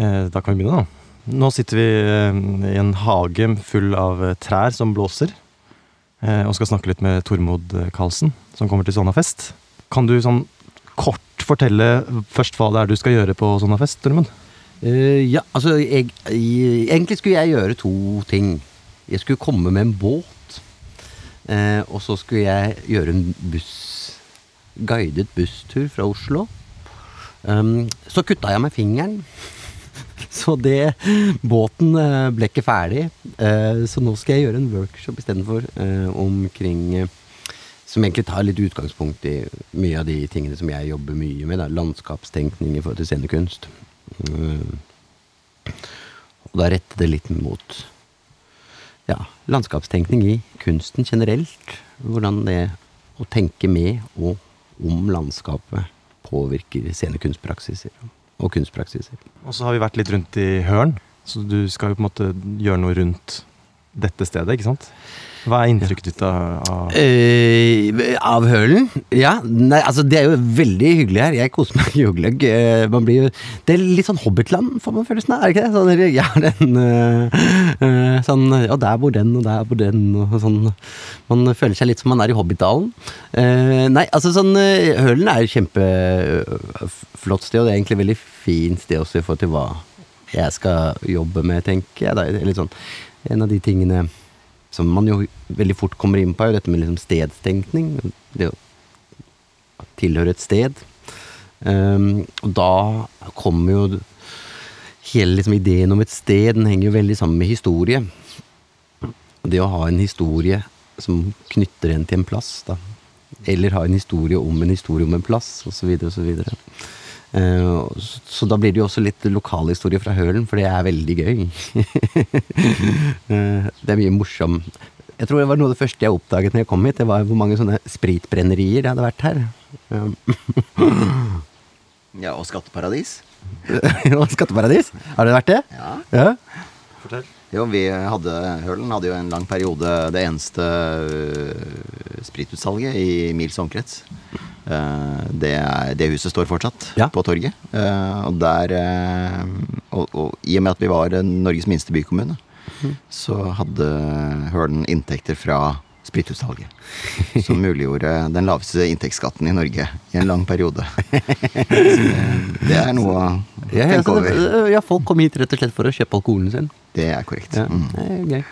Eh, da kan vi begynne, da. Nå sitter vi eh, i en hage full av eh, trær som blåser. Og skal snakke litt med Tormod Karlsen, som kommer til Sonnafest. Kan du sånn kort fortelle først hva det er du skal gjøre på Sonnafest, Tormod? Uh, ja, altså jeg, jeg, Egentlig skulle jeg gjøre to ting. Jeg skulle komme med en båt. Uh, og så skulle jeg gjøre en buss Guidet busstur fra Oslo. Um, så kutta jeg meg fingeren. Så det Båten eh, ble ikke ferdig. eh, så nå skal jeg gjøre en workshop istedenfor uh, omkring eh, som egentlig tar litt utgangspunkt i mye av de tingene som jeg jobber mye med. Da. Landskapstenkning i forhold til scenekunst. Og da retter det litt mot ja, landskapstenkning i kunsten generelt. Hvordan det å tenke med og om landskapet påvirker scenekunstpraksiser og kunstpraksiser. Og så har vi vært litt rundt i Hørn, så du skal jo på en måte gjøre noe rundt dette stedet, ikke sant? Hva er inntrykket ditt av, av Eh, av hølen? Ja. Nei, altså det er jo veldig hyggelig her. Jeg koser meg jo gløgg. Eh, man blir jo Det er litt sånn Hobbitland, får man følelsen av, er det ikke det? Sånn, ja, den eh, eh, Sånn Ja, der bor den, og der bor den, og sånn. Man føler seg litt som man er i Hobbitdalen. Eh, nei, altså sånn Hølen er jo kjempeflott sted, og det er egentlig veldig fint sted også i forhold til hva jeg skal jobbe med, tenker jeg. Da. Er litt sånn En av de tingene som man jo veldig fort kommer inn på, er jo dette med liksom stedstenkning. Det å tilhøre et sted. Um, og da kommer jo hele liksom ideen om et sted Den henger jo veldig sammen med historie. Det å ha en historie som knytter en til en plass, da. Eller ha en historie om en historie om en plass, osv., osv. Uh, så, da blir det jo også litt lokalhistorie fra Hølen, for det er veldig gøy. Uh, det er mye morsom Jeg tror det var noe av det første jeg oppdaget når jeg kom hit. Det var hvor mange sånne spritbrennerier det hadde vært her. Ja, og skatteparadis. og skatteparadis. Har det vært det? Ja. Ja. Fortell. Jo, vi hadde, Hølen hadde jo en lang periode det eneste spritutsalget i mils omkrets. Eh, det, det huset står fortsatt Ja. på torget. Eh, og der eh, og, og i og med at vi var Norges minste bykommune, så hadde Hølen inntekter fra spritutsalget. Som muliggjorde den laveste inntektsskatten i Norge i en lang periode. Det, er noe å tenke over. ja, folk kom hit rett og slett for å kjøpe alkoholen sin. Det er korrekt. Ja, Mm. det er gøy.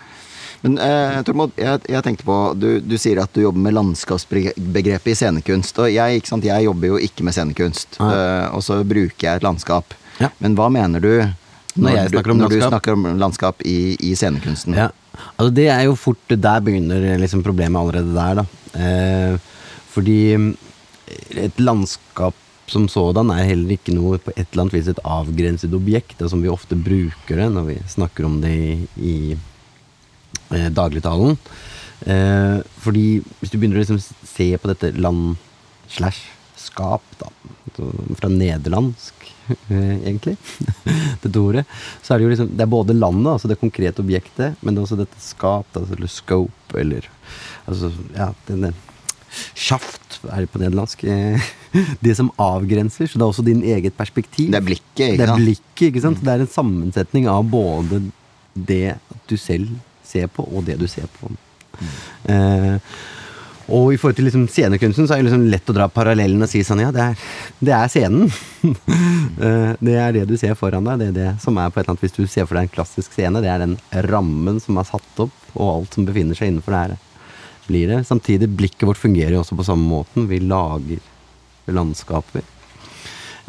Men eh, Tormod, jeg, jeg tenkte på du, du sier at du jobber med landskapsbegrepet i scenekunst. Og jeg, sant, jeg jobber jo ikke med scenekunst. ja. eh, og så bruker jeg et landskap. Ja. Men hva mener du når, når, du, snakker om når du snakker om landskap i, i scenekunsten? Ja, altså det er jo fort Der begynner liksom problemet allerede der, da. Eh, fordi mm, et landskap som sådan er heller ikke noe på et eller annet vis et avgrenset objekt, som vi ofte bruker det når vi snakker om det i, i eh, dagligtalen. Eh, fordi hvis du begynner å liksom se på dette land slash skap, da, fra nederlandsk eh, egentlig, dette ordet, så er det jo liksom Det er både landet, altså det konkrete objektet, men det er også dette skap, da, eller scope, eller Altså, ja, denne Sjaft er det på nederlandsk. eh, Det som avgrenser, så det er også din eget perspektiv. Det er blikket, ikke Det er blikket, ikke sant? Det er en sammensetning av både det at du selv ser på, og det du ser på. Eh, og i forhold til liksom scenekunsten så er det liksom lett å dra parallellen og si sånn ja, det er, det er scenen. Eh, det er det du ser foran deg. Det er det som er på et eller annet Hvis du ser for deg en klassisk scene, det er den rammen som er satt opp, og alt som befinner seg innenfor det her. Blir det. Samtidig, blikket vårt fungerer jo også på samme måten. Vi lager landskaper.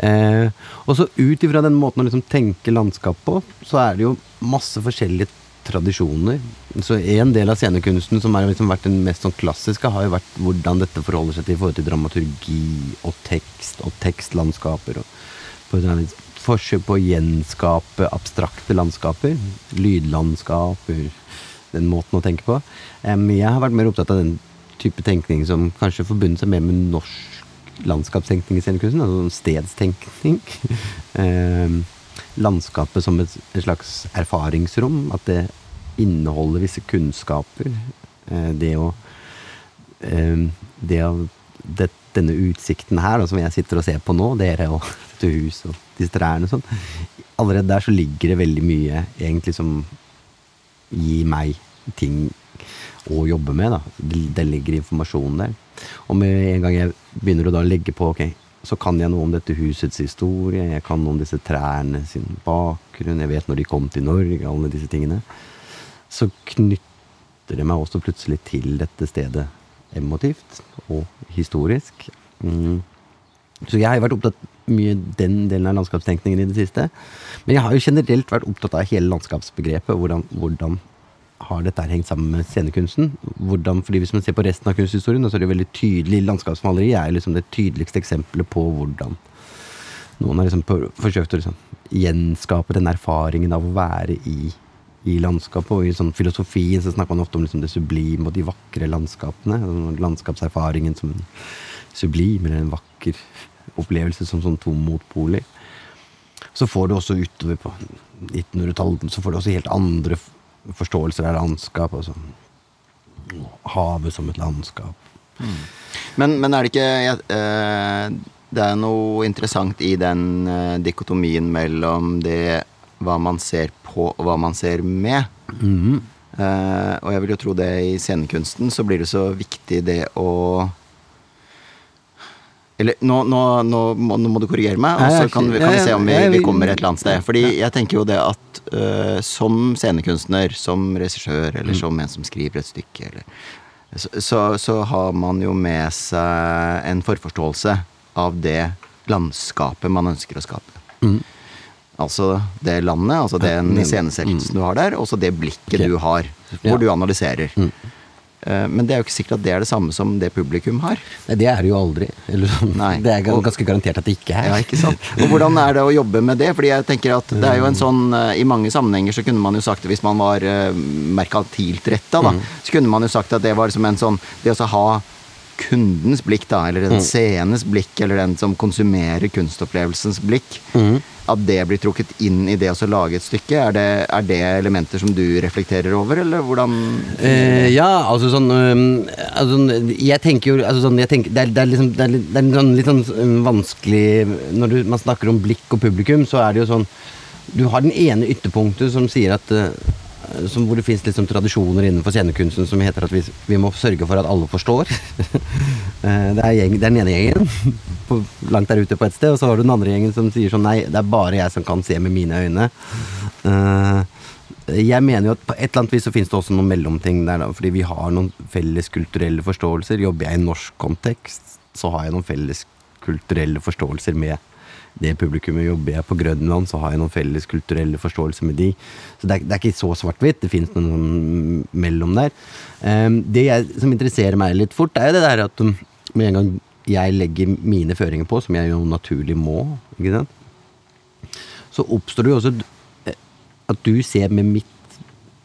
Eh, og så ut ifra den måten å liksom tenke landskap på, så er det jo masse forskjellige tradisjoner. Så en del av scenekunsten som har liksom vært den mest sånn klassiske, har jo vært hvordan dette forholder seg til i forhold til dramaturgi og tekst og tekstlandskaper. Og forsøk på å gjenskape abstrakte landskaper. Lydlandskaper. Den måten å tenke på. Jeg har vært mer opptatt av den type tenkning som kanskje forbundet seg mer med norsk landskapstenkning i scenekunsten. Altså stedstenkning. Landskapet som et slags erfaringsrom. At det inneholder visse kunnskaper. Eh, det å eh, Det å det, Denne utsikten her, da, som jeg sitter og ser på nå, dere og dette huset og disse trærne og sånn. Allerede der så ligger det veldig mye egentlig som gir meg ting å jobbe med. da. Det ligger informasjon der. Og med en gang jeg begynner å da legge på ok, så kan jeg noe om dette husets historie, jeg kan noe om disse trærne sin bakgrunn, jeg vet når de kom til Norge, alle disse tingene. Så knytter det meg også plutselig til dette stedet emotivt og historisk. Mm. Så jeg har jo vært opptatt mye den delen av landskapstenkningen i det siste. Men jeg har jo generelt vært opptatt av hele landskapsbegrepet. Hvordan, hvordan har dette hengt sammen med scenekunsten? Hvordan, fordi Hvis man ser på resten av kunsthistorien, så er det jo veldig tydelig landskapsmaleri er liksom det tydeligste eksempelet på hvordan noen har liksom forsøkt å liksom gjenskape den erfaringen av å være i, i landskapet. Og i sånn filosofien så snakker man ofte om liksom det sublime og de vakre landskapene. altså Landskapserfaringen som en sublim eller en vakker opplevelse som sånn to motpoler. Så får du også utover på 1900-tallet så får du også helt andre forståelser av landskap. Altså havet som et landskap. Men, men er det ikke eh, Det er noe interessant i den eh, dikotomien mellom det hva man ser på, og hva man ser med. Eh, og jeg vil jo tro det i scenekunsten så blir det så viktig det å Eller nå, nå, nå, må, nå må du korrigere meg, og så kan vi, kan vi se om vi, vi kommer et eller annet sted. Fordi jeg tenker jo det at eh, som scenekunstner, som regissør, eller som en som skriver et stykke, eller så, så, så har man jo med seg en forforståelse av det landskapet man ønsker å skape. Altså det landet, altså den iscenesettelsen mm. du har der, og så det blikket okay. du har, hvor Ja. du analyserer. Mm. Men det er jo ikke sikkert at det er det samme som det publikum har. Nei, det er det jo aldri. Eller, sånn. Det er ganske garantert at det ikke er. Ja, ikke sant? Og hvordan er det å jobbe med det? Fordi jeg tenker at det er jo en sånn eh, I mange sammenhenger så kunne man jo sagt hvis man var uh, merkantilt retta, da. Så kunne man jo sagt at det var liksom en sånn Det å ha kundens blikk, da, eller den seendes blikk, eller den som konsumerer kunstopplevelsens blikk, at det blir trukket inn i det å lage et stykke, er det, er det elementer som du reflekterer over, eller hvordan Eh, ja, altså sånn um, altså, sånn, Jeg tenker jo altså, sånn, jeg tenker, det, er, det er liksom Det er, litt- det er sånn, litt sånn øhm, vanskelig Når du, man snakker om blikk og publikum, så er det jo sånn Du har den ene ytterpunktet som sier at øh, som, hvor det fins liksom tradisjoner innenfor scenekunsten som heter at vi, vi må sørge for at alle forstår. Eh, det, er gjeng, det er den ene gjengen på, langt der ute på et sted, og så har du den andre gjengen som sier sånn Nei, det er bare jeg som kan se med mine øyne. Uh, jeg mener jo at på et eller annet vis så finnes det også noen mellomting der, da, fordi vi har noen felles kulturelle forståelser. Jobber jeg i norsk kontekst, så har jeg noen felles kulturelle forståelser med det publikummet. Jobber jeg på Grønland, så har jeg noen felles kulturelle forståelser med de. Så det er, det er ikke så svart-hvitt. Det finnes noen sånn mellom der. Um, det jeg, som interesserer meg litt fort, er jo det der at um, med en gang jeg legger mine føringer på, som jeg jo naturlig må, ikke sant? så oppstår det jo også eh, at du ser med mitt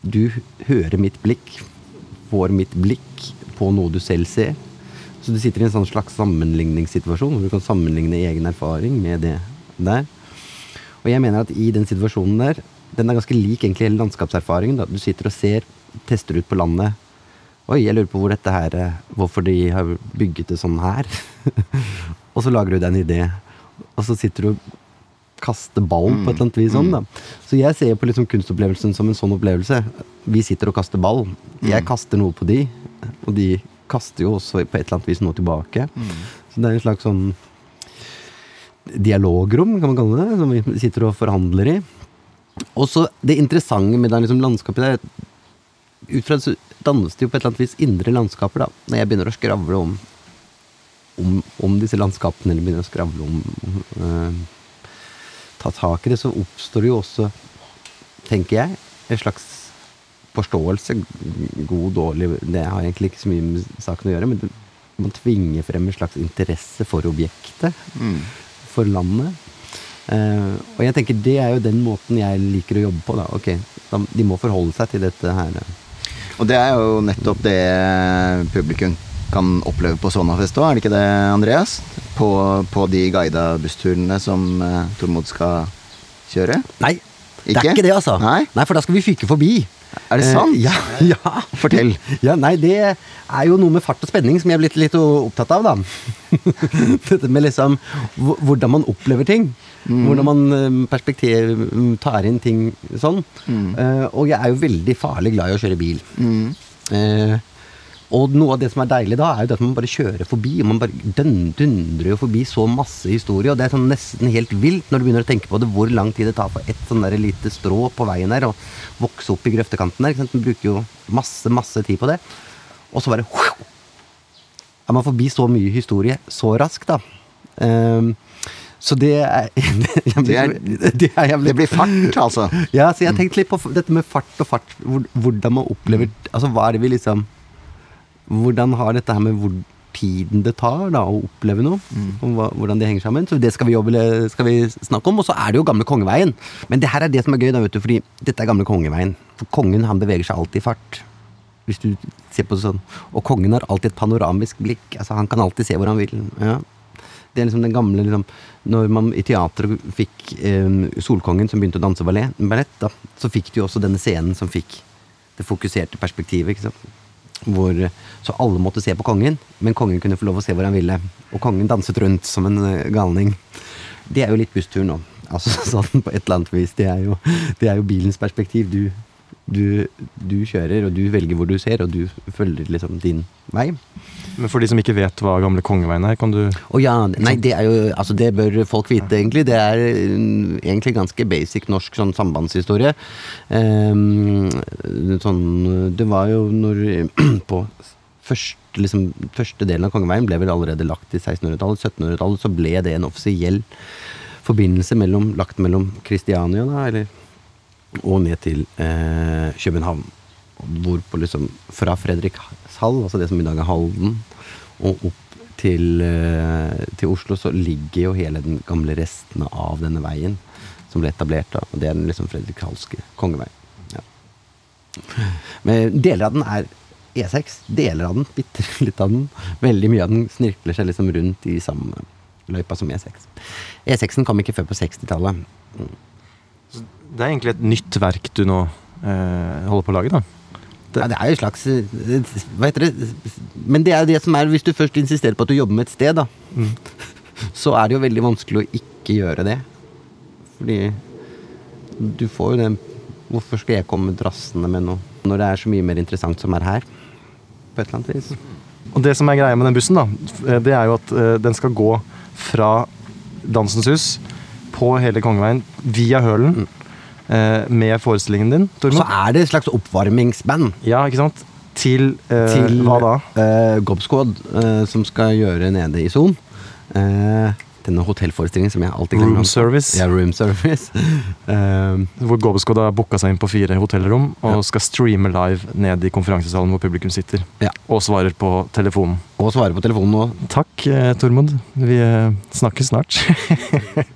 Du hører mitt blikk, får mitt blikk på noe du selv ser. Så du sitter i en sånn slags sammenligningssituasjon hvor du kan sammenligne egen erfaring med det der. Og jeg mener at i den situasjonen der, den er ganske lik egentlig hele landskapserfaringen. da. Du sitter og ser, tester ut på landet. Oi, jeg lurer på hvor dette her, eh, hvorfor de har bygget det sånn her. og så lager du deg en idé. Og så sitter du og kaster ball på et eller annet vis sånn, da. Så jeg ser på liksom kunstopplevelsen som en sånn opplevelse. Vi sitter og kaster ball. Jeg kaster noe på de, og de kaster jo også på et eller annet vis noe tilbake. Så det er en slags sånn dialogrom, kan man kalle det, som vi sitter og forhandler i. Og så det interessante med det liksom landskapet der, ut fra det så dannes det jo på et eller annet vis indre landskaper, da. Når jeg begynner å skravle om, om, om disse landskapene, eller begynner å skravle om øh, Ta tak i det, så oppstår det jo også, tenker jeg, en slags forståelse. God, dårlig Det har egentlig ikke så mye med saken å gjøre, men det, man tvinger frem en slags interesse for objektet. For landet. Uh, og jeg tenker det er jo den måten jeg liker å jobbe på. Da. Ok, da, De må forholde seg til dette her. Og det er jo nettopp det publikum kan oppleve på Sonafest òg, er det ikke det, Andreas? På, på de guida bussturene som uh, Tormod skal kjøre? Nei, det er ikke det, altså. Nei? for da skal vi fyke forbi. Er det Eh, sant? ja, ja. Fortell. Ja, nei, det er jo noe med fart og spenning som jeg er blitt litt opptatt av, da. Dette med liksom hvordan man opplever ting. Hvordan man eh, perspektiv tar inn ting sånn. Mm. Eh, og jeg er jo veldig farlig glad i å kjøre bil. Mm. Eh, og noe av det som er deilig da, er jo det at man bare kjører forbi. og Man bare dun- dundrer jo forbi så masse historie, og det er sånn nesten helt vilt når du begynner å tenke på det, hvor lang tid det tar for ett sånn der lite strå på veien der å vokse opp i grøftekanten der. Man bruker jo masse, masse tid på det. Og så bare er man forbi så mye historie så raskt, da. Um, så det er Det er- det er jævlig- Det blir fart, altså. ja, så jeg har tenkt litt på dette med fart og fart. Hvordan man opplever Altså, hva er det vi liksom Hvordan har dette her med hvor tiden det tar da å oppleve noe, og hva, hvordan det henger sammen. Så det skal vi, jobbe, skal vi snakke om. Og så er det jo gamle kongeveien. Men det her er det som er gøy, da, vet du, fordi dette er gamle kongeveien. For kongen han beveger seg alltid i fart. Hvis du ser på det sånn. Og kongen har alltid et panoramisk blikk. Altså, han kan alltid se hvor han vil. Ja. Det er liksom den gamle liksom, Når man i teatret fikk eh, Solkongen som begynte å danse ballet, ballett, da, så fikk du jo også denne scenen som fikk det fokuserte perspektivet. ikke sant? Hvor, så alle måtte se på kongen, men kongen kunne få lov å se hvor han ville. Og kongen danset rundt som en eh, galning. Det er jo litt busstur nå. Altså sånn på et eller annet vis. Det er jo, det er jo bilens perspektiv. Du, du, du kjører, og du velger hvor du ser, og du følger liksom din vei. Men for de som ikke vet hva gamle kongeveien er, kan du oh, ja, nei, det er jo Altså, det bør folk vite, egentlig. Det er mm, egentlig ganske basic norsk sånn sambandshistorie. Um, sånn Det var jo når På første, liksom, første delen av Kongeveien ble vel allerede lagt i 1600-tallet. 1700-tallet så ble det en offisiell forbindelse mellom, lagt mellom Kristiania da, eller, og ned til eh, København. Hvorpå liksom fra Fredrikshall, altså det som i dag er Halden, og opp til, eh, til Oslo, så ligger jo hele den gamle restene av denne veien som ble etablert. da, og Det er den liksom fredrikhalske kongeveien. Ja. Men deler av den er E6. Deler av den, bitte litt av den. Veldig mye av den snirkler seg liksom rundt i samme løypa som E6. E6-en kom ikke før på 60-tallet. Det er egentlig et nytt verk du nå eh, holder på å lage, da. Det- Ja, det er jo et slags eh, Hva heter det? Men det er det som er, hvis du først insisterer på at du jobber med et sted, da, så er det jo veldig vanskelig å ikke gjøre det. Fordi du får jo den Hvorfor skal jeg komme drassende med noe når det er så mye mer interessant som er her? På et eller annet vis. Og det som er greia med den bussen, da, det er jo at eh, den skal gå fra Dansens Hus på hele Kongeveien via Hølen eh, med forestillingen din, Så er det et slags oppvarmingsband. Ja, ikke sant? Til, eh, til hva da? Uh, Gobsquad, eh, som skal gjøre nede i Son. Eh, denne hotellforestillingen som jeg alltid glemmer. Room service. Ja, room service. Eh, Hvor Gobescod har booka seg inn på fire hotellrom og skal streame live ned i konferansesalen hvor publikum sitter. Ja. Og svarer på telefonen. og svarer på telefonen nå. Takk, eh, Tormod. Vi eh, snakkes snart.